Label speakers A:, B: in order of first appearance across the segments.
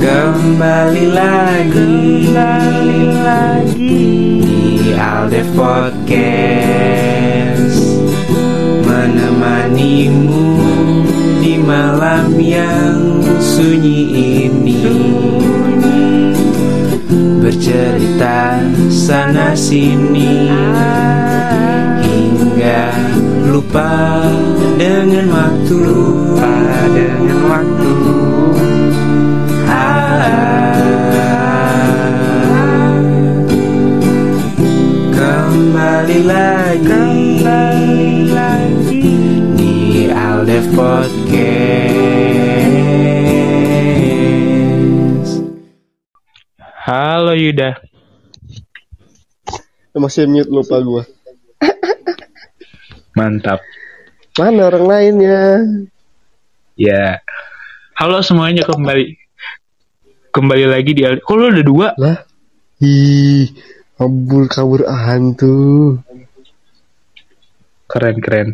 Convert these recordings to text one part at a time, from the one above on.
A: Kembali lagi. Kembali lagi. Di Aldef Podcast. Menemanimu Di malam yang sunyi ini. Bercerita sana sini. Hingga lupa dengan waktu. Lupa dengan waktu Kembali lagi Kembali lagi Di Aldef Podcast Halo Yuda
B: Masih mute lupa gua.
A: Mantap
B: Mana orang lainnya?
A: Ya Halo semuanya kembali Kembali lagi di Aldef Kok lu ada dua?
B: Lah. Ih, kabur kabur hantu.
A: Keren keren.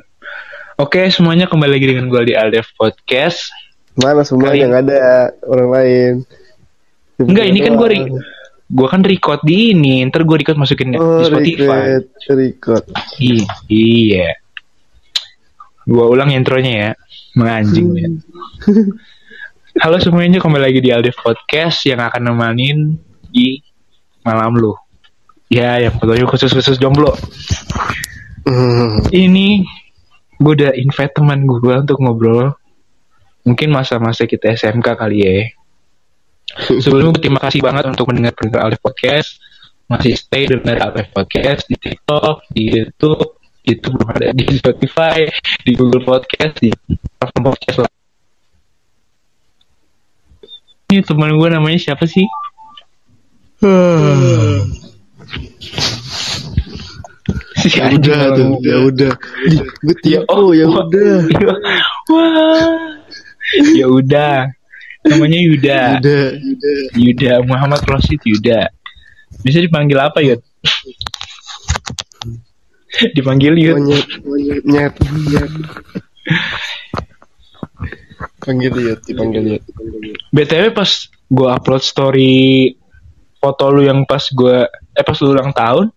A: Oke semuanya kembali lagi dengan gue di Aldef Podcast.
B: Mana semua
A: Kali-
B: yang ada? Orang lain?
A: Enggak ini kan gue
B: Doang.
A: Gue kan record di ini. Ntar gue record masukin
B: Oh,
A: di Spotify.
B: record, record.
A: I- Iya. Gue ulang intronya ya. Menganjing ya. Halo semuanya kembali lagi di Aldef Podcast Yang akan nemanin di malam lu. Ya yang fotonya khusus-khusus jomblo
B: Hmm,
A: Ini gue udah invite teman gue untuk ngobrol Mungkin masa-masa kita SMK kali ya Sebelumnya terima kasih banget untuk mendengar pendengar Alif Podcast Masih stay dengar Alif Podcast di TikTok, di Youtube Itu belum ada di Spotify, di Google Podcast, di platform podcast lah Ini teman gue namanya siapa sih? Si
B: ya
A: anjing
B: udah
A: malah
B: tuh, ya udah. Gue tipu, ya
A: wah.
B: udah.
A: Wah. Ya udah. Namanya Yuda.
B: Udah, udah.
A: Yuda Muhammad Rosid Yuda. Bisa dipanggil apa, Yud? dipanggil Yud.
B: Monyet, monyet, nyet, nyet. Panggil dia, dipanggil dia.
A: BTW pas gue upload story foto lu yang pas gue eh pas lu ulang tahun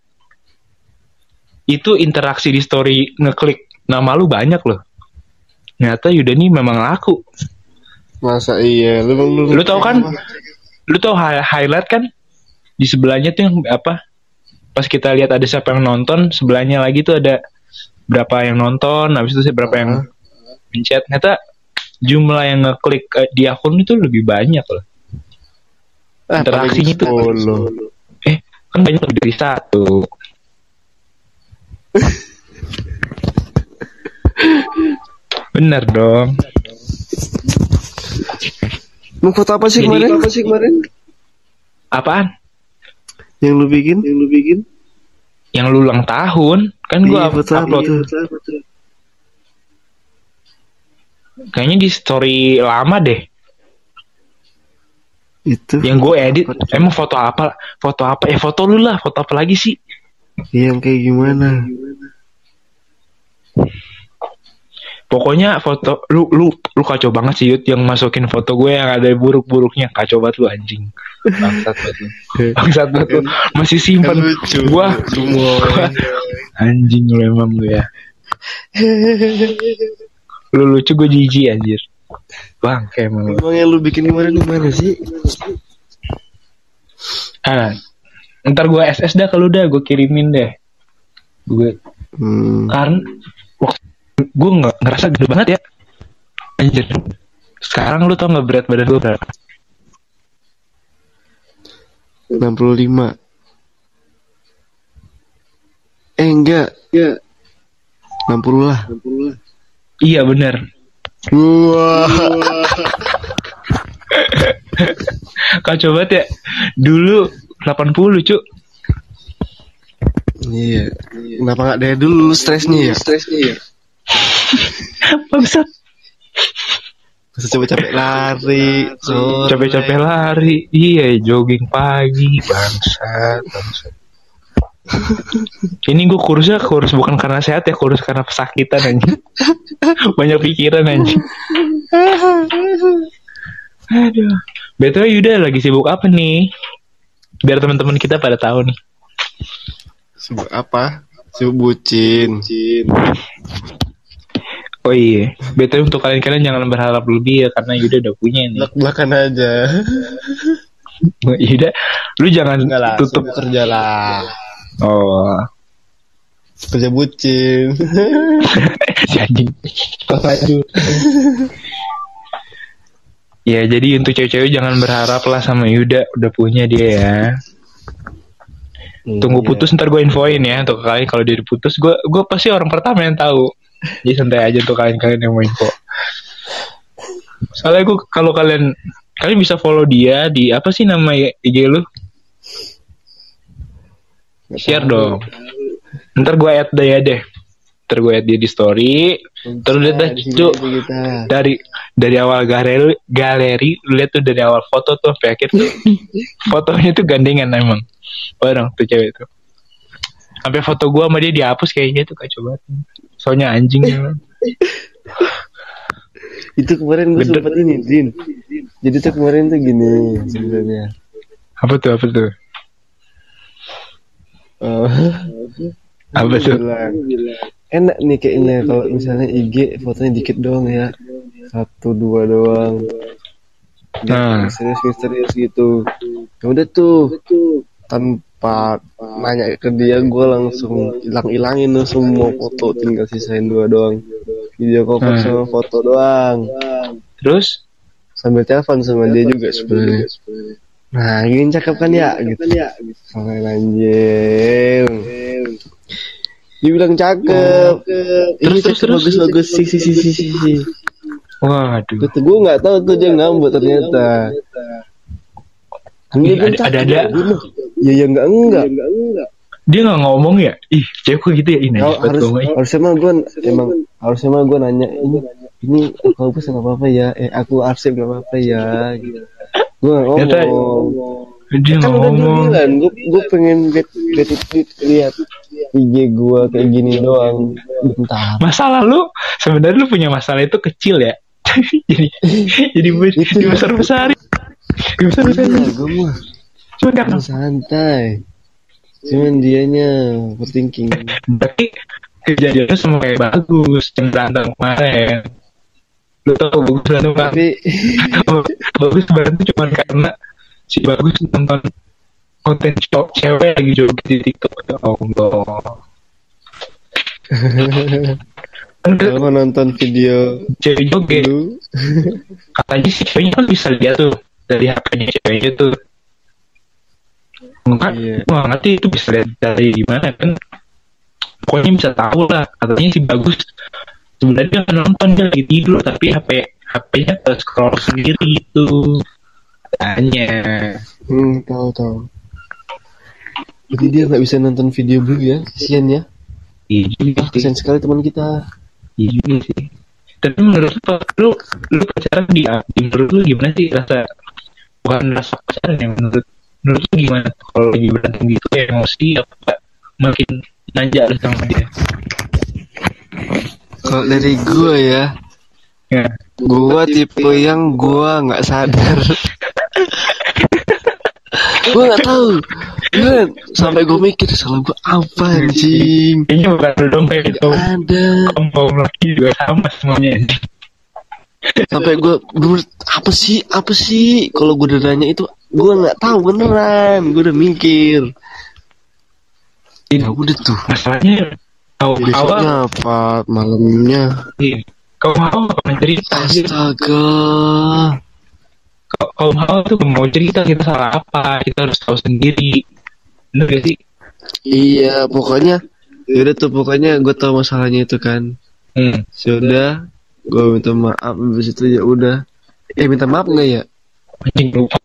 A: itu interaksi di story ngeklik nama lu banyak loh. Ternyata Yuda nih memang laku.
B: Masa iya, lu lu,
A: Lu tau kan? Lu tau hi- highlight kan? Di sebelahnya tuh yang apa? Pas kita lihat ada siapa yang nonton, sebelahnya lagi tuh ada berapa yang nonton, habis itu berapa yang mencet. Ternyata jumlah yang ngeklik eh, di akun itu lebih banyak loh.
B: Ah,
A: interaksinya tuh. Eh, kan banyak lebih dari satu. Bener dong.
B: Mau foto apa sih
A: Jadi-
B: kemarin? Apa sih kemarin?
A: Apaan?
B: Yang lu bikin? Yang lu bikin?
A: Yang lu ulang tahun? Kan gua
B: Iya,
A: upload.
B: tuh?
A: Kayaknya di story lama deh.
B: Itu.
A: Yang gue edit. Emang foto apa? Foto apa? Eh foto lu lah. Foto apa lagi sih?
B: Yang kayak gimana?
A: Pokoknya foto lu lu lu kacau banget sih Yud yang masukin foto gue yang ada buruk-buruknya kacau banget lu anjing. Bangsat banget. Bangsat banget lu. Masih simpan. Gua
B: Semua.
A: anjing lu emang lu ya. Lu lucu gue jijik anjir. Bang, kayak emang lu.
B: Emang yang lu bikin kemarin gimana sih?
A: Ah, ntar gue SS dah kalau udah gue kirimin deh. Gue
B: Hmm.
A: karena waktu gue nggak ngerasa gede banget ya. Anjir. Sekarang lu tau nggak berat badan gue berapa?
B: 65. Eh enggak. Enggak. 60 lah.
A: Iya bener.
B: Wah.
A: Kacau banget ya. Dulu 80 cuk.
B: Iya. Kenapa nggak dari dulu lu stresnya ya? Stresnya ya.
A: Bangsat.
B: Masa coba capek lari.
A: Capek-capek lari. Iya jogging pagi. Bangsat. Bangsat. Ini gue kurusnya kurus bukan karena sehat ya, kurus karena pesakitan anjing. Banyak pikiran anjing. Aduh. BTW Yuda lagi sibuk apa nih? Biar teman-teman kita pada tahu nih.
B: Sibuk apa? Sibuk bucin.
A: Oh iya, BTW untuk kalian-kalian jangan berharap lebih ya karena Yuda udah punya nih.
B: Belak-belakan aja.
A: Yuda, lu jangan
B: Enggak lah,
A: tutup.
B: kerja lah.
A: Oh,
B: Kerja bucin.
A: si anjing. Ya jadi untuk cewek-cewek jangan berharap lah sama Yuda udah punya dia ya. Tunggu
B: Iya.
A: putus ntar gue infoin ya untuk kalian kalau dia diputus gue gue pasti orang pertama yang tahu. Jadi santai aja untuk kalian-kalian yang mau info. Soalnya gue kalau kalian kalian bisa follow dia di apa sih nama IG lu? Share dong. Ntar gue add dia deh. Ntar gue add dia di story. Terus lihat Cuk.
B: aja kita.
A: dari dari awal galeri galeri lihat tuh dari awal foto tuh sampai akhir tuh fotonya tuh gandengan emang bareng tuh cewek tuh sampai foto gua sama dia dihapus kayaknya tuh kacau banget soalnya anjing emang.
B: Itu kemarin gue sempet ini, Din. Jadi tuh kemarin tuh gini sebenarnya.
A: apa tuh apa tuh
B: Oh.
A: apa tuh
B: bilang, enak nih kayaknya kalau misalnya IG fotonya dikit doang ya. Satu dua doang.
A: Nah.
B: misterius misterius gitu. Ya udah tuh tanpa nanya ke dia gue langsung hilang hilangin tuh semua foto. Tinggal sisain dua doang. Video call
A: Hmm.
B: sama foto doang.
A: Terus?
B: Sambil telepon sama dia juga sebenarnya. Nah ini cakep kan ya? Gitu. Sampai anjing dia bilang cakep ini
A: Terus,
B: cakep
A: terus,
B: bagus bagus sih sih sih sih sih sih
A: waduh
B: Betul, gue nggak tahu tuh dia ngambek ternyata.
A: Ih,
B: bilang
A: ada- ada-
B: gue bilang, Ya ya enggak enggak.
A: dia nggak ngomong ya ih cewek gitu ya ini
B: Harus, harus harusnya mah gue emang harusnya mah gue nanya ini ini aku hapus nggak apa-apa ya. Eh aku arsip nggak apa-apa ya. Gitu. Gue nggak ngomong.
A: dia
B: Kan
A: nggak
B: udah
A: ngomong
B: bilang, gue gue pengen lihat IG gue kayak gini doang. Bentar.
A: masalah lu sebenarnya lu punya masalah itu kecil ya jadi jadi
B: Itu.
A: besar besarin besar besarin
B: gue mah
A: cuma karena
B: santai. Cuman dianya overthinking.
A: berarti kejadiannya sama kayak bagus yang berantem kemarin lu tau bagus berantem kan
B: Tapi
A: bagus berantem cuma karena si bagus nonton konten cowok cewek lagi joget di tiktok. Ya allah.
B: Kalau mau nonton video
A: cewek joget. katanya si ceweknya kan bisa lihat tuh dari hpnya ceweknya tuh. Enggak
B: Iya.
A: wah nanti itu bisa lihat dari gimana kan. Pokoknya bisa tahu lah katanya si bagus. Sebenarnya dia nonton dia lagi tidur tapi hp hpnya ke scroll sendiri gitu. Katanya
B: Hmm, tahu tahu. Jadi dia nggak bisa nonton video dulu ya, kasian ya.
A: iya juga sih
B: Kasian sekali teman kita.
A: iya juga sih tapi menurut lu lu lu pacaran di, di menurut lu gimana sih rasa bukan rasa pacaran ya menurut menurut lu gimana kalau lagi berantem gitu emosi apa makin nanja lu sama dia
B: Kalau dari gua ya,
A: ya
B: gua tipe yang gua nggak sadar. gua nggak tahu. Gua sampai gua mikir salah gua apa anjing.
A: kayaknya bukan kayak gitu
B: Ada.
A: kaum laki juga sama semuanya
B: Sampai gua bener apa sih apa sih? Kalau gua udah nanya itu, gua nggak tahu beneran. Gua udah mikir.
A: ini
B: Ya udah tuh.
A: masalahnya kau awal
B: apa? Malamnya.
A: kau mau apa cerita
B: Astaga.
A: kau mau tuh mau cerita kita salah apa kita harus tahu sendiri bener gak sih
B: Iya, pokoknya yaudah tuh pokoknya gue tahu masalahnya itu kan.
A: hmm.
B: Sudah, gue minta maaf habis itu ya udah. Eh minta maaf nggak ya?
A: anjing lupa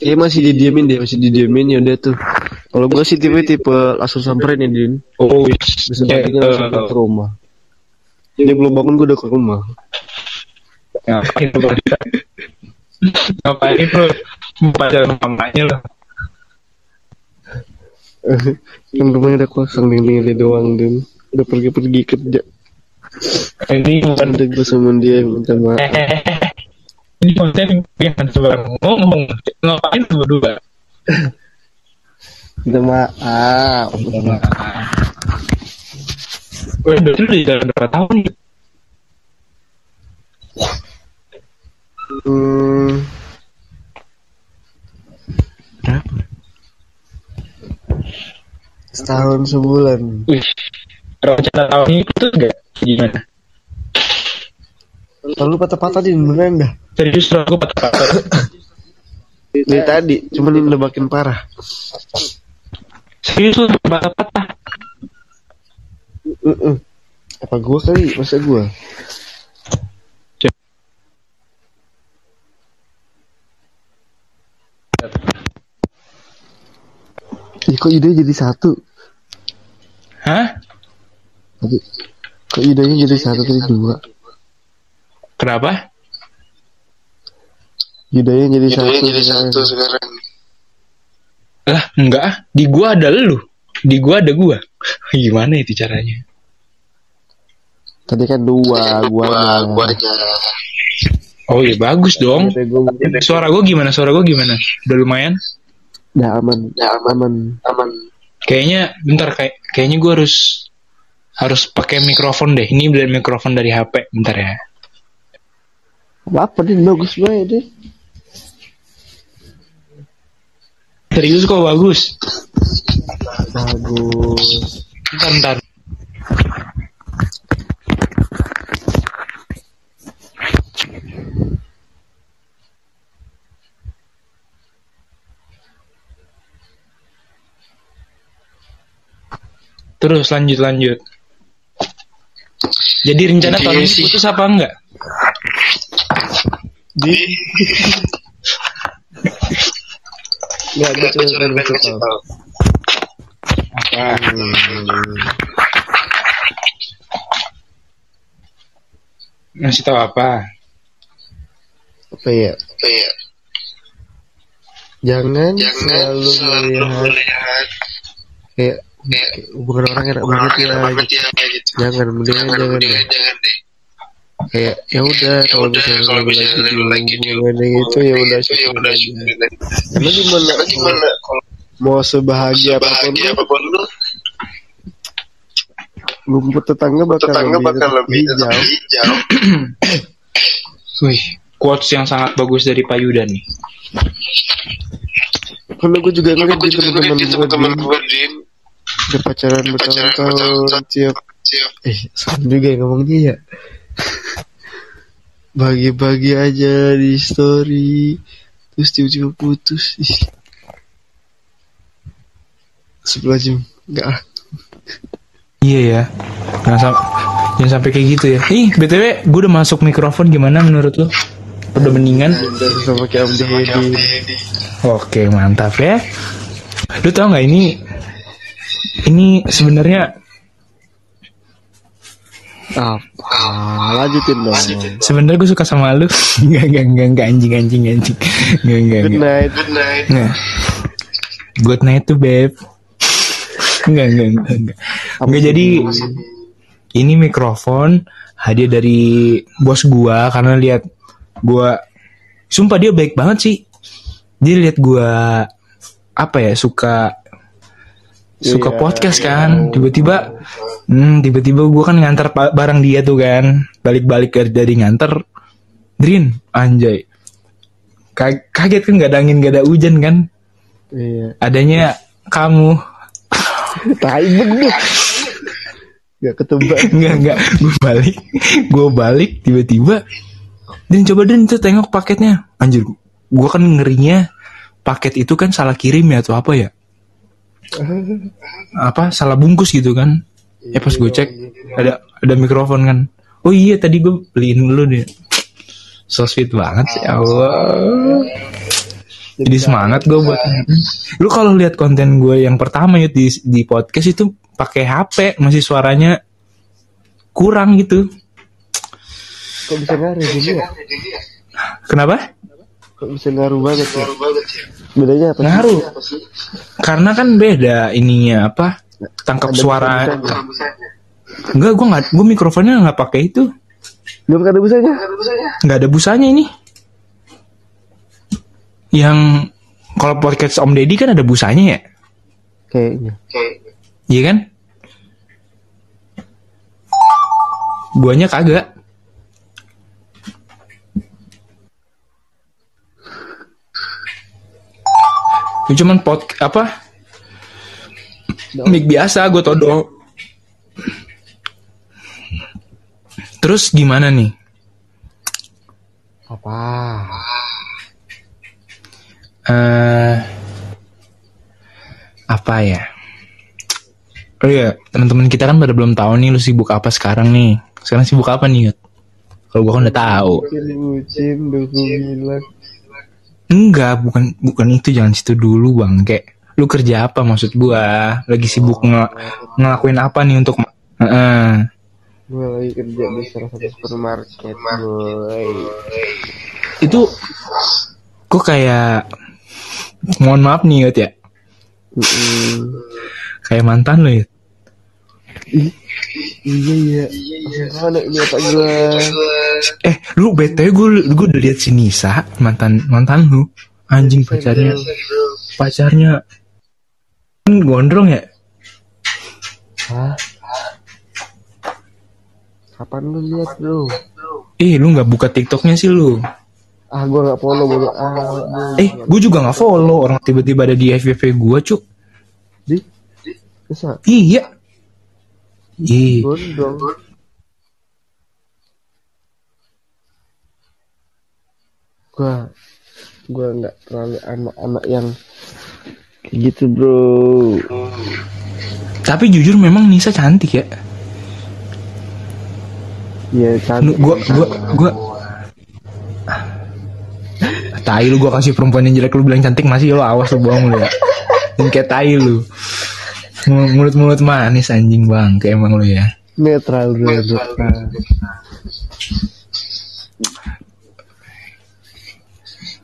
B: Eh masih didiamin deh, masih didiamin ya udah tuh. Kalau gue sih tipe tipe langsung samperin ya Din.
A: oh
B: Bisa
A: ya,
B: paginya langsung
A: eh,
B: ke rumah. Dia belum bangun gue udah ke rumah.
A: ngapain lu pada? ngapain lu pacaran mamanya lo
B: Yang rumahnya udah kosong nih dia doang Din. Udah pergi-pergi kerja.
A: ini
B: Udah gue sama dia minta maaf.
A: eh Ini konten yang sebarang ngomong ngapain tuh berdua?
B: Minta maaf.
A: Gue udah dulu di dalam berapa tahun nih?
B: Hmm,
A: Berapa?
B: Setahun sebulan.
A: Wih, rencana tahun ini itu gak gimana?
B: Lalu patah-patah di beneran dah.
A: Serius aku patah-patah.
B: Dari tadi, cuman udah makin parah.
A: Serius lu patah-patah.
B: Mm-mm. Apa gua kali? Masa gua? Ih, kok ide jadi satu?
A: Hah?
B: Kok idenya jadi satu tadi dua?
A: Kenapa?
B: Idenya jadi satu. sekarang.
A: Lah, enggak ah. Di gua ada lu. Di gua ada gua. Gimana itu caranya?
B: Tadi kan dua, gua
A: Oh iya bagus dong.
B: Gua
A: Suara gua gimana? Suara gua gimana? Udah lumayan?
B: Udah aman, udah aman, aman.
A: Kayaknya bentar kayak kayaknya gua harus harus pakai mikrofon deh. Ini dari mikrofon dari HP. Bentar ya.
B: Apa nih bagus banget deh.
A: Serius kok bagus.
B: Bagus.
A: Bentar, bentar. Terus lanjut lanjut. Jadi rencana
C: Jadi
A: tahun ini
C: sih-
A: putus apa enggak?
B: Di Nggak, gue
C: Enggak,
B: cuma
C: gue cuma
B: pengen tahu.
C: tahu.
B: Hmm.
A: Ngasih tahu apa?
B: Apa ya?
C: Apa ya?
B: Jangan,
C: Jangan
B: selalu
C: selalu
B: melihat
C: melihat
B: kayak hubungan orang enak
C: orang
B: banget
C: enak
B: ya.
C: banget
B: gitu.
C: ya gitu.
B: Jangan, mendingan
C: Jangan,
B: jangan. deh.
C: jangan deh.
B: Kayak ya udah
C: Ya
B: kalau
C: udah,
B: misalnya
C: kalau
B: lu lagi itu ya udah
C: itu ya udah syukurin aja.
B: Karena gimana?
C: Gimana kalau
B: Mau sebahagia apa
C: pun
B: apa
C: pun lu,
B: rumput tetangga bakal
C: tetangga
B: lebih,
C: bakal lebih
B: hijau.
A: Wih, quotes yang sangat bagus dari Pak Yudan nih.
B: Karena gue juga ngeliat di teman-teman gue dia pacaran bertahun-tahun tiap eh serem juga ya ngomongnya ya bagi-bagi aja di story terus tiba-tiba putus Ih. sebelah jam enggak ah
A: Iya ya. Jangan, sam- jangan sampai kayak gitu ya. Ih, BTW, gue udah masuk mikrofon gimana menurut lu? Udah mendingan?
B: sama kayak
A: Oke, mantap ya. Lu tau nggak ini ini sebenarnya
B: apa lanjutin dong
A: sebenarnya gue suka sama lu. Enggak, enggak, enggak, enggak anjing anjing anjing. Enggak, enggak,
B: good night
C: Good night.
A: Nah. Good night tuh, Beb. Enggak, enggak, enggak, enggak. Enggak jadi ini mikrofon hadiah dari bos gua karena lihat gua sumpah dia baik banget sih. Dia lihat gua apa ya suka suka
B: Iya,
A: podcast
B: iya.
A: kan tiba-tiba hmm, tiba-tiba gua kan nganter pa- barang dia tuh kan balik-balik dari nganter Drin anjay Ka- kaget kan gak ada angin gak ada hujan kan
B: iya
A: adanya kamu
B: tai bener Gak ketebak
A: Enggak, enggak. Gue balik. Gue balik tiba-tiba. Dan coba dan itu tengok paketnya. Anjir, gue kan ngerinya paket itu kan salah kirim ya atau apa ya? Apa salah bungkus gitu kan? Ya pas gue cek ada ada mikrofon kan. Oh iya tadi gue beliin dulu deh. So sweet banget sih ya Allah. Jadi semangat gue buat lu kalau lihat konten gue yang pertama ya di di podcast itu pakai HP masih suaranya kurang gitu.
B: kok bisa ngaruh jadi ya
A: Kenapa?
B: Kok bisa ngaruh banget ya
C: Baru banget ya.
B: bedanya apa sih?
A: Ngaruh. Karena kan beda ininya apa? Tangkap
B: Ada
A: suara. Enggak, gue nggak, gue mikrofonnya nggak pakai itu.
B: belum ada busanya
A: Nggak ada busanya ini. yang kalau podcast Om Deddy kan ada busanya ya?
B: Kayaknya.
A: Iya kan? Guanya kagak. Itu cuman pot apa? Mic biasa gue todong. Terus gimana nih?
B: Apa?
A: eh apa ya? Oh iya, teman-teman kita kan pada belum tahu nih lu sibuk apa sekarang nih. Sekarang sibuk apa nih, Yud? Kalau gua kan udah tahu.
B: Bucin, bilang.
A: Enggak, bukan bukan itu jangan situ dulu, Bang. Kayak lu kerja apa maksud gua? Lagi sibuk ngel- ngelakuin apa nih untuk Heeh.
B: Gue lagi kerja di salah satu supermarket, boy.
A: Itu kok kayak mohon maaf nih, ya.
B: Mm-mm.
A: Kayak mantan lu, Yud.
B: Ih, iya iya. Mana ini apa gue?
A: Eh, lu btw gue gue udah lihat si Nisa mantan mantan lu anjing pacarnya pacarnya kan gondrong ya
B: Hah? Kapan lu lihat bro?
A: ih lu nggak buka tiktoknya sih lu
B: Ah gue nggak follow bodo ah.
A: eh gue juga nggak follow orang tiba-tiba ada di FYP gue cuk
B: Di? Bisa?
A: iya ih
B: Gondrong. Gua gua nggak terlalu anak-anak yang kayak gitu bro.
A: tapi jujur memang Nisa cantik ya
B: Iya cantik.
A: gua gua gua tai lu gua kasih perempuan yang jelek lu bilang cantik masih lo awas lu bohong lu ya yang kayak tai lu mulut mulut manis anjing bang kayak emang lu ya
B: Netral.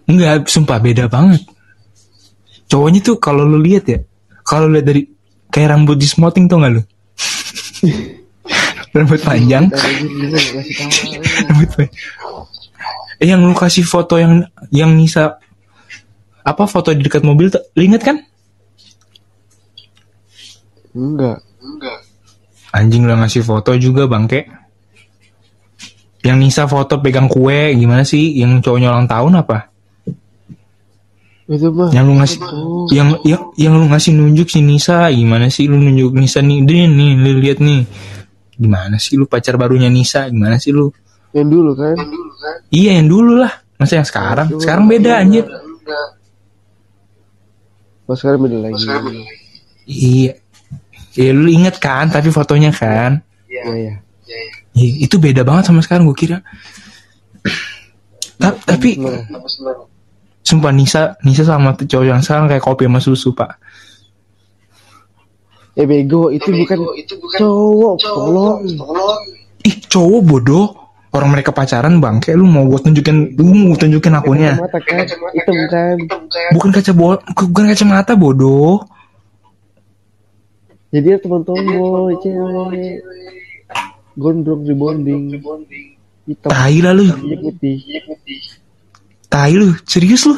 A: Enggak, sumpah beda banget. Cowoknya tuh kalau lu lihat ya, kalau lihat dari kayak rambut di smoting tuh nggak lu? rambut panjang, rambut panjang. Eh, yang lu kasih foto yang yang Nisa apa foto di dekat mobil tuh, inget kan?
B: Enggak.
A: Anjing lu ngasih foto juga bangke. Yang Nisa foto pegang kue gimana sih? Yang cowoknya ulang tahun apa?
B: Itu mah.
A: Yang lu ngasih yang yang yang lu ngasih nunjuk si Nisa gimana sih lu nunjuk Nisa nih dia nih lu lihat nih gimana sih lu pacar barunya Nisa gimana sih lu
B: Yang dulu kan?
A: iya yang dulu lah masa yang sekarang sekarang beda anjir
B: Pas sekarang beda lagi.
A: iya iya lu inget kan tapi fotonya kan?
B: Iya ya.
A: Iya, itu beda banget sama sekarang gue kira. Ta- tapi sumpah Nisa Nisa sama cowok yang sekarang kayak kopi sama susu pak.
B: Eh bego itu bukan cowok, tolong.
A: ih cowok bodoh. Orang mereka pacaran bang kayak lu mau gue tunjukin lu mau tunjukin akunnya.
B: Mata kan, hitam kan.
A: bukan kaca bo bukan kacamata bodoh
B: Jadi dia teman tomboy, cewek. Gondrong di bonding. Hitam,
A: tai lah lu.
B: Putih.
A: tai lu. Serius lu?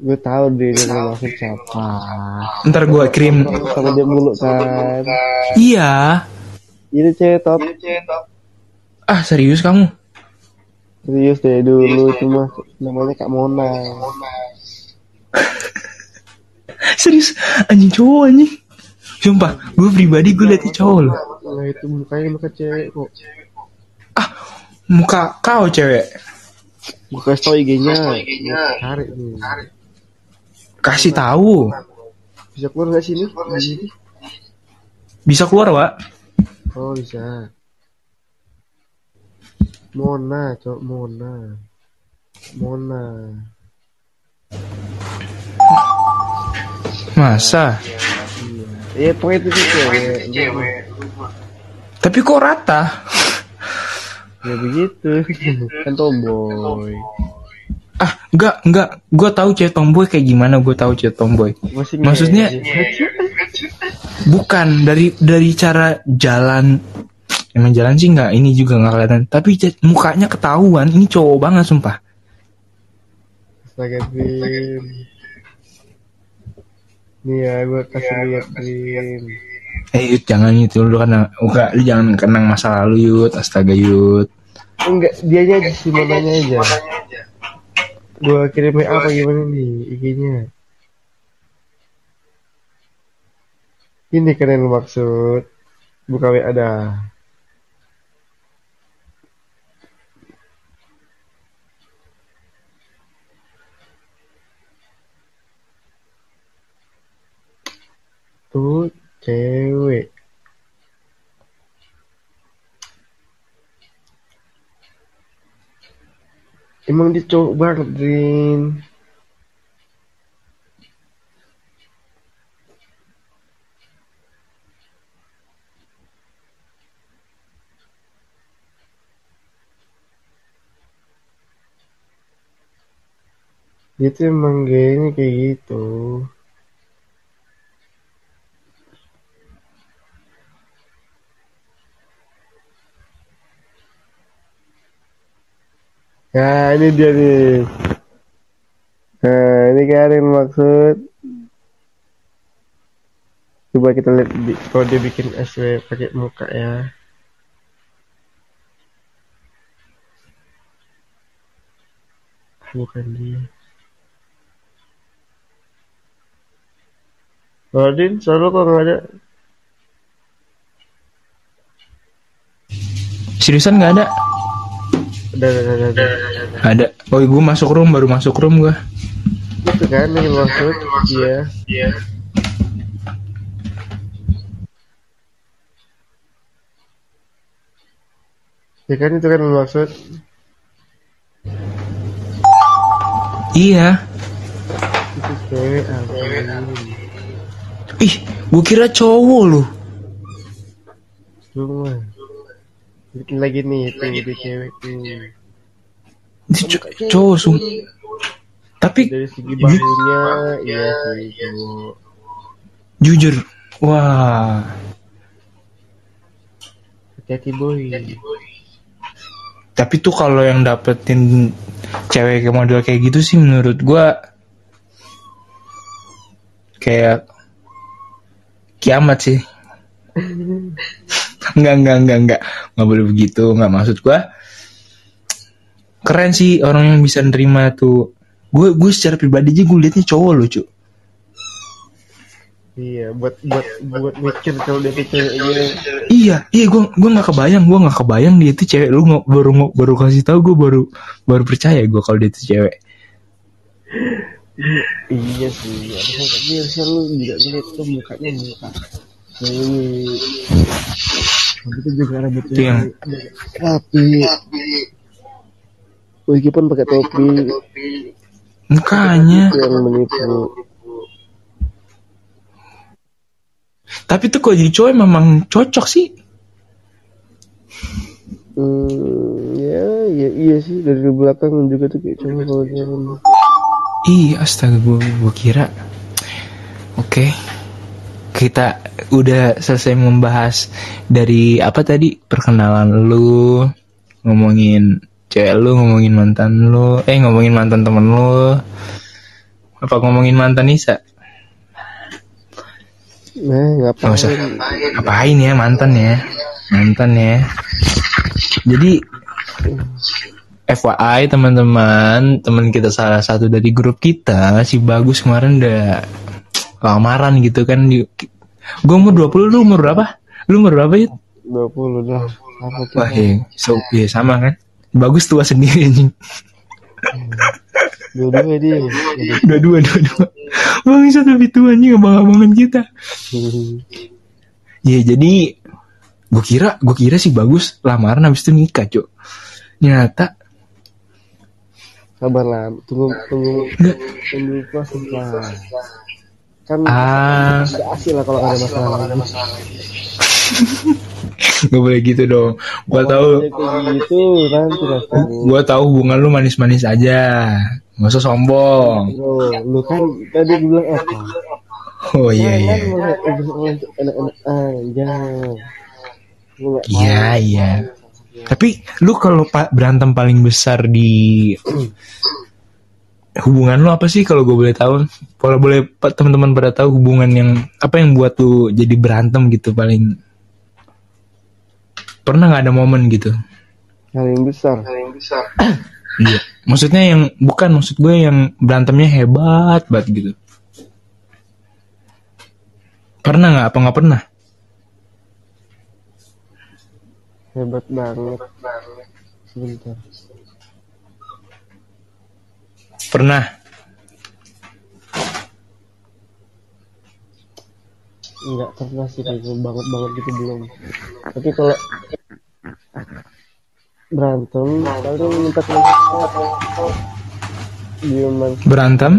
B: Gue tahu deh dia maksud siapa.
A: ntar gue kirim.
B: Sama dia mulu kan.
A: iya.
B: Ini cewek top.
A: ah serius kamu?
B: Serius deh dulu itu mah namanya Kak Mona.
A: serius? Anjing cowok anjing sumpah gue pribadi gue liat cowok loh
B: Nah itu mukanya muka cewek kok.
A: ah muka kau cewek
B: Gue kasih tau IG-nya. Cari nih.
A: kasih tahu
B: Bisa keluar gak sih ini? Di sini?
A: bisa keluar pak
B: Oh bisa. Mona, cok Mona. Mona.
A: masa
B: Iya, pokoknya itu tuh cewek.
A: tapi kok rata?
B: Ya begitu. kan tomboy.
A: ah enggak enggak. Gue tahu cewek tomboy kayak gimana gue tahu cewek tomboy.
B: Masih
A: Maksudnya- bukan dari dari cara jalan. Emang jalan sih nggak ini juga nggak kelihatan. Tapi mukanya ketahuan. Ini cowok banget sumpah.
B: Astaga Dream nih ya gue kasih lihat Dream
A: Eh Yud jangan itu lu kan enggak lu jangan kenang masa lalu Yud. Astaga Yud.
B: Enggak dia aja si mananya aja gue kirim WA apa gimana nih IG-nya ini kan yang lu maksud. Buka WA dah tuh cewek. Emang dia cowok banget Rin. Emang gayanya kayak gitu Nah, ini dia nih. Nah, ini yang maksud. Coba kita lihat di, kalau dia bikin SW pakai muka ya. Bukan dia. Rodin, selalu kok nggak ada.
A: Seriusan nggak ada?
B: Ada, ada, ada, ada.
A: Ada. Oh gue masuk room baru masuk room gue.
B: Itu kan yang maksud. Iya. Iya. Ya kan itu kan maksud.
A: Iya.
B: Itu cewek apa?
A: Ih, gue kira cowok loh.
B: Cuma. Bikin lagi nih tuh di cewek tuh.
A: Itu co- cowok sum. Tapi
B: Dari segi bahunya, iya sih cowok.
A: jujur, wah,
B: Hati-hati boy.
A: tapi tuh kalau yang dapetin cewek kayak model kayak gitu sih menurut gua kayak kiamat sih. enggak, enggak, enggak, enggak. Enggak boleh begitu, enggak maksud gua. Keren sih orang yang bisa nerima tuh. Gue gue secara pribadi aja gue liatnya cowok loh, cu.
B: Iya, buat buat buat mikir kalau dia tuh ceweknya.
A: Iya, iya gue gue nggak kebayang, gue nggak kebayang dia itu cewek. Lu nggak baru baru kasih tahu gue baru baru percaya gue kalau dia itu cewek.
B: Iya sih, harusnya tapi harusnya lu juga ngeliat tuh mukanya muka cewek. Tapi itu juga rambutnya
A: Itu yang-
B: rapi. Meskipun pakai topi,
A: Mukanya.
B: yang menipu.
A: Tapi tuh kalau jadi cowok memang cocok sih.
B: Hmm, ya, ya iya sih dari belakang juga tuh kayak cowok kalau jalan.
A: Iya, astaga gue gue kira. Oke. Kita udah selesai membahas dari apa tadi perkenalan lu, ngomongin cewek lu, ngomongin mantan lu, eh ngomongin mantan temen lu. Apa ngomongin mantan Nisa?
B: Nah,
A: Nggak usah.
B: ngapain?
A: Ngapain ya mantan ya? Mantan ya. Jadi FYI teman-teman, teman kita salah satu dari grup kita, si Bagus kemarin udah lamaran gitu kan. Gue umur 20, lu umur berapa? Lu umur berapa ya?
B: 20 dah.
A: Wah, ya, so, ya sama kan. Bagus tua sendiri anjing.
B: Dua-dua dia.
A: Dua-dua, dua-dua. Bang, bisa lebih tua anjing abang-abangan kita. Ya jadi gue kira gue kira sih bagus lamaran habis itu nikah cok. Nyata
B: Sabar lah, tunggu tunggu tunggu proses lah. Kan
A: ah
B: asli lah kalau ada masalah lagi.
A: nggak boleh gitu dong. Gua tahu
B: gitu nanti
A: gua tahu hubungan lu manis-manis aja. Nggak usah sombong.
B: Bro, lu kan tadi bilang apa?
A: Oh iya iya.
B: Kan. Lu nggak
A: Iya iya. Tapi lu kalau berantem paling besar di hubungan lu apa sih kalau gue boleh tahu? Kalau boleh teman-teman pada tahu hubungan yang apa yang buat lu jadi berantem gitu paling pernah nggak ada momen gitu?
B: Hal yang besar.
A: Iya. Maksudnya yang bukan maksud gue yang berantemnya hebat banget gitu. Pernah nggak? Apa nggak pernah?
B: Hebat banget. Sebentar.
A: Pernah.
B: Enggak pernah sih kayak gitu, banget banget gitu belum. Tapi kalau berantem, paling minta dieman
A: Berantem?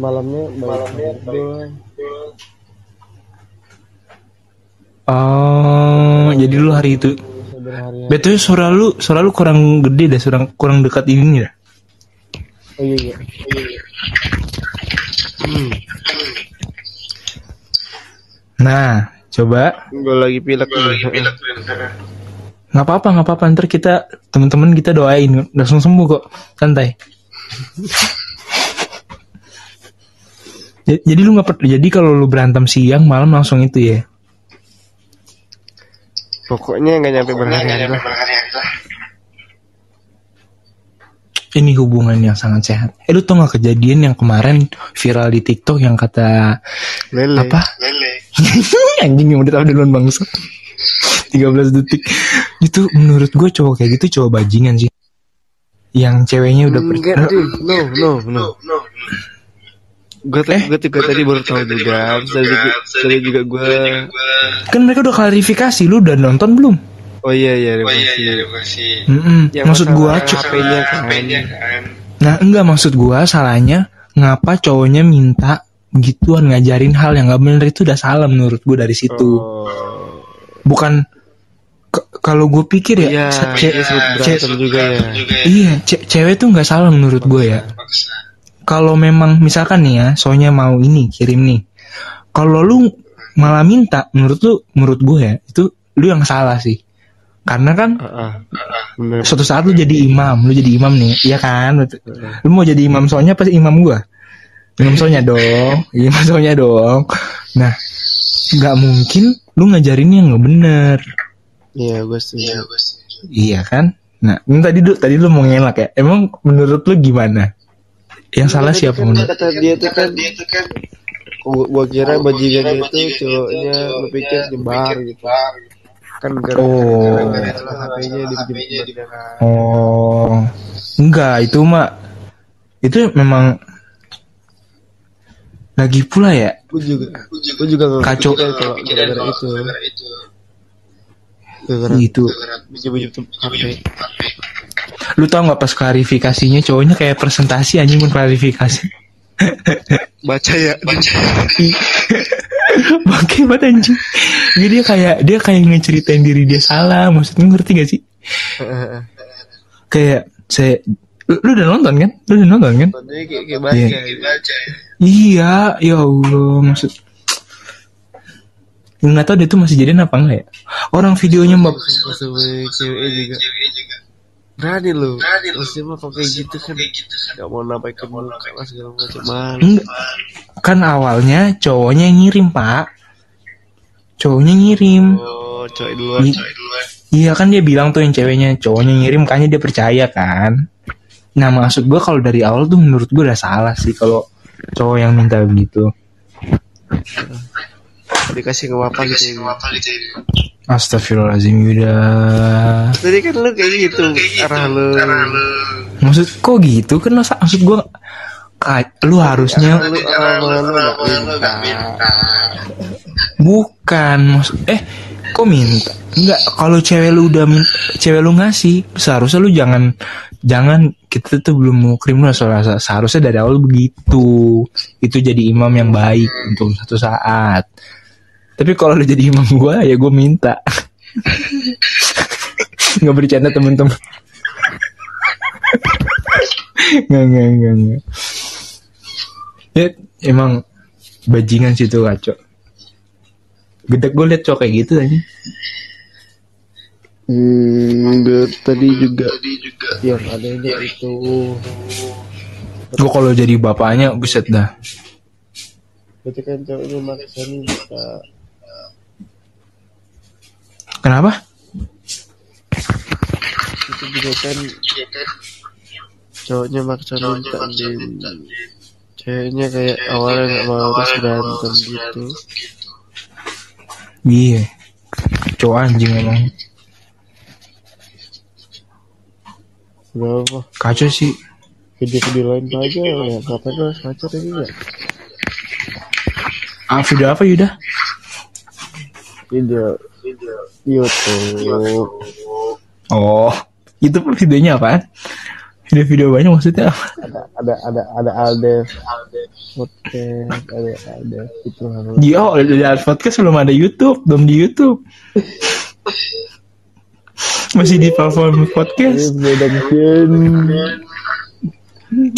B: malamnya malamnya.
A: Oh, jadi lu hari itu.
B: Berhari-hari.
A: Betul suara lu, suara lu kurang gede deh, kurang kurang dekat ini dah.
B: Oh iya iya.
A: Nah, coba.
B: Gue lagi pilek nih.
A: nggak apa-apa nggak apa-apa. Ntar kita teman-teman kita doain. Langsung sembuh kok. Santai. Ja- jadi lu nggak jadi kalau lu berantem siang malam langsung itu ya?
B: Pokoknya nggak nyampe berhari-hari lah.
A: Ini hubungan yang sangat sehat eh lu tau gak kejadian yang kemarin viral di tiktok yang kata
B: Lele.
A: apa anjing yang udah tahu duluan bangsa 13 detik itu menurut gue cowok kayak gitu cowok bajingan sih yang ceweknya udah per-
B: Enggak deh. No, no, no. Gue
A: Eh?
B: gue juga tadi baru tahu juga. Tadi juga gue.
A: kan mereka udah klarifikasi lu udah nonton belum
B: Oh iya iya. Oh iya iya.
A: Mm-mm. maksud gua
B: HP-nya kan.
A: nah enggak maksud gua salahnya ngapa cowoknya minta gituan ngajarin hal yang gak bener itu udah salah menurut gua dari situ
B: Oh.
A: bukan kalau gue pikir ya
B: Iya,
A: se- ce-
B: sebut
A: ce-
B: berantem juga ya.
A: iya ce- cewek tuh nggak salah menurut gue ya kalau memang misalkan nih ya soalnya mau ini kirim nih kalau lu malah minta menurut lu menurut gue ya itu lu yang salah sih karena kan
B: Ah, ah. Bener.
A: suatu saat lu jadi imam lu jadi imam nih iya kan lu mau jadi imam soalnya pasti imam gua imam soalnya dong imam soalnya dong nah nggak mungkin lu ngajarin yang nggak bener
B: Iya gue setuju.
A: iya kan nah ini tadi lu tadi lu mau ngelak ya emang menurut lu gimana yang salah siapa
B: Kan
A: menurut
B: kata dia tuh kan. Gua, gua kira bajingan itu cowoknya berpikir nyebar gitu. Kan gara-gara
A: Oh.
B: gara-gara HP-nya dipinjam kan.
A: oh enggak itu mah itu memang lagi pula ya
B: Gue juga, gue juga
A: Kacau.
B: kalau gara-gara itu. Gara-gara
A: gitu
B: HP.
A: lu tau nggak pas klarifikasinya cowoknya kayak presentasi anjing pun klarifikasi
B: Baca ya.
A: Bangke banget anjing Jadi dia kayak Dia kayak ngeceritain diri dia salah Maksudnya ngerti gak sih Kayak Saya Lu, lu udah nonton kan Lu udah nonton kan
B: Dia kayak, kayak baca.
A: Iya.
B: gitu.
A: Iya Ya Allah Maksud Nggak tahu dia tuh masih jadian apa enggak ya Orang videonya mbak
B: cewek juga. Berani lu. Maksudnya mah kalau kayak gitu kan. Gak mau nampaikan muka lah segala macam.
A: Kan awalnya Cowoknya yang ngirim pak Cowoknya ngirim
B: Oh, cowok duluan.
A: I- Iya kan dia bilang tuh yang ceweknya cowoknya ngirim makanya dia percaya kan. Nah maksud gue kalau dari awal tuh menurut gue udah salah sih kalau cowok yang minta begitu.
B: Dikasih ke apa gitu. ini.
A: Astagfirullahaladzim Yuda.
B: Tadi kan lu kayak gitu. Arah lu.
A: Maksud kok gitu kan maksud gue kayak lu harusnya
B: Lu omongan lu gak minta.
A: bukan maksud eh kok minta enggak kalau cewek lu udah cewek lu ngasih seharusnya lu jangan jangan kita tuh belum mau kriminal soalnya seharusnya dari awal begitu itu jadi imam yang baik untuk satu saat tapi kalau lu jadi imam gua ya gua minta. Nggak bercanda temen-temen. Nggak nggak nggak nggak. Ya emang bajingan sih tuh kacau gede gue liat cowok kayak gitu aja
B: Hmm, gue tadi juga. yang adanya itu
A: Gue kalau jadi bapaknya buset dah.
B: Berarti kan cowoknya maksa nih bisa
A: Kenapa?
B: itu juga kan cowoknya maksa minta di ceweknya kayak awalnya nggak mau terus berantem gitu
A: Iya. Cowok anjing emang.
B: berapa
A: Kacau sih.
B: video-video lain aja ya ngapain lo harus pacar ini ya
A: Ah, video apa Yuda?
B: video YouTube
A: Oh, itu videonya apa? Video-video banyak maksudnya apa?
B: ada ada ada ada Aldev podcast ada ada itu harus
A: di Art podcast belum ada YouTube, belum di YouTube. Masih di platform podcast.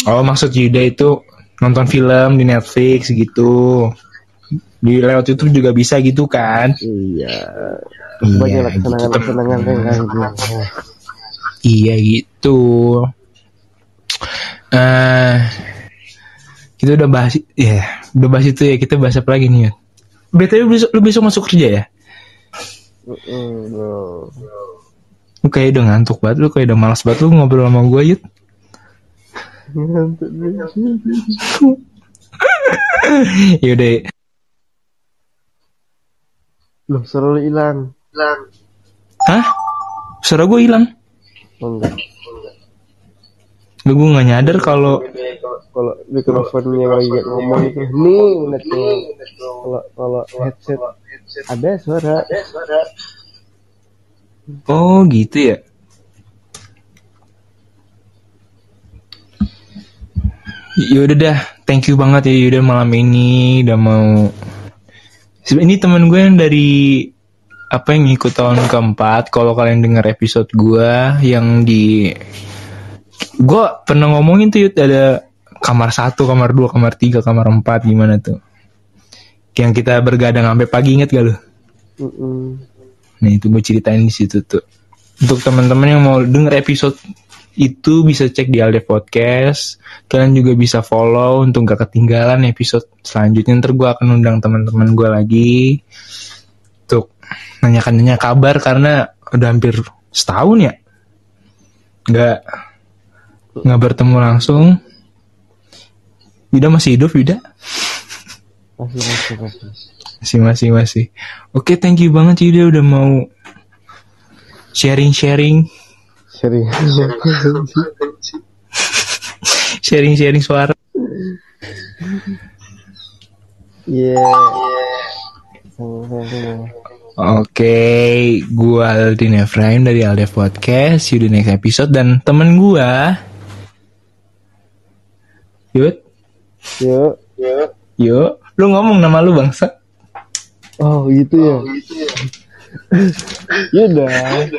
A: Oh, maksud Yuda itu nonton film di Netflix gitu. Di lewat YouTube juga bisa gitu kan?
B: Iya, banyak
A: gitu,
B: kesenangan
A: tem-
B: kesenangan gitu
A: Iya gitu. Eh, kita udah bahas, ya, udah bahas itu ya. Kita bahas apa lagi nih? Yud? BTW lu besok, lu besok masuk kerja ya?
B: Mm-mm, bro.
A: Lu kayak udah ngantuk banget, lu kayak udah malas banget lu ngobrol sama gue, Yud.
B: Ngantuk.
A: Yaudah,
B: Loh, suara lu hilang.
A: hah? Suara gue hilang.
B: Oh enggak.
A: Gue gue nggak nyadar kalau
B: Kalau mikrofonnya lagi ngomong itu, nih netnya. Kalau kalau headset ada suara.
A: Oh gitu ya. Yaudah dah, thank you banget ya Yuda malam ini udah mau. Ini temen gue yang dari apa yang ngikut tahun keempat. Kalau kalian dengar episode gue yang di, gue pernah ngomongin tuh Yud ada kamar satu, kamar dua, kamar tiga, kamar empat gimana tuh? Yang kita bergadang sampai pagi inget gak lu?
B: Mm-mm.
A: Nah itu gue ceritain di situ tuh. Untuk teman-teman yang mau denger episode itu bisa cek di Alde Podcast. Kalian juga bisa follow untuk gak ketinggalan episode selanjutnya. Ntar gue akan undang teman-teman gue lagi untuk nanyakan-nanya kabar karena udah hampir setahun ya nggak nggak bertemu langsung. Yuda masih hidup Yuda?
B: Masih masih masih.
A: Masih masih masih. Oke, thank you banget Yuda udah mau sharing-sharing
B: Serius.
A: sharing-sharing suara.
B: Iya. Sama-sama.
A: Oke, gua Aldin Efraim dari Alde Podcast. See you di next episode dan temen gua Yud,
B: Yuk.
A: yuk, lu ngomong nama lu bangsa.
B: Oh gitu ya. Ya udah.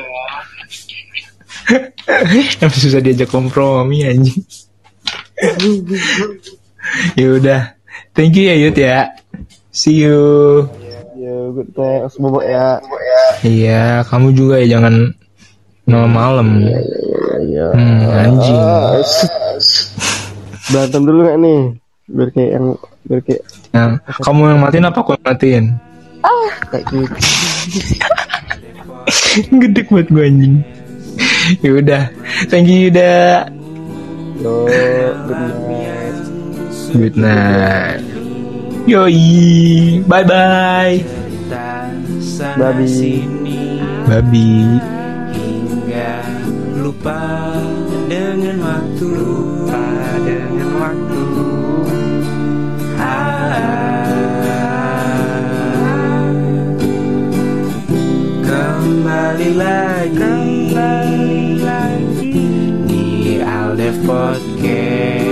A: Emang susah diajak kompromi anjing. ya udah, thank you ya Yud ya. See you.
B: Ya good night. Semoga ya.
A: Iya, kamu juga ya jangan malam malam.
B: Ya.
A: Hmm, anjing.
B: Ah, Berantem dulu gak nih? Biar kayak yang biar kayak
A: Nah, kamu yang matiin apa aku yang matiin?
B: kayak gitu.
A: Gede buat gue anjing. ya udah, thank you udah.
B: Yo, good night.
A: Good night. Yoi, bye bye.
B: Babi.
A: Babi.
C: hingga lupa dengan waktu lupa dengan waktu ah, kembali lagi kembali lagi di Aldef Podcast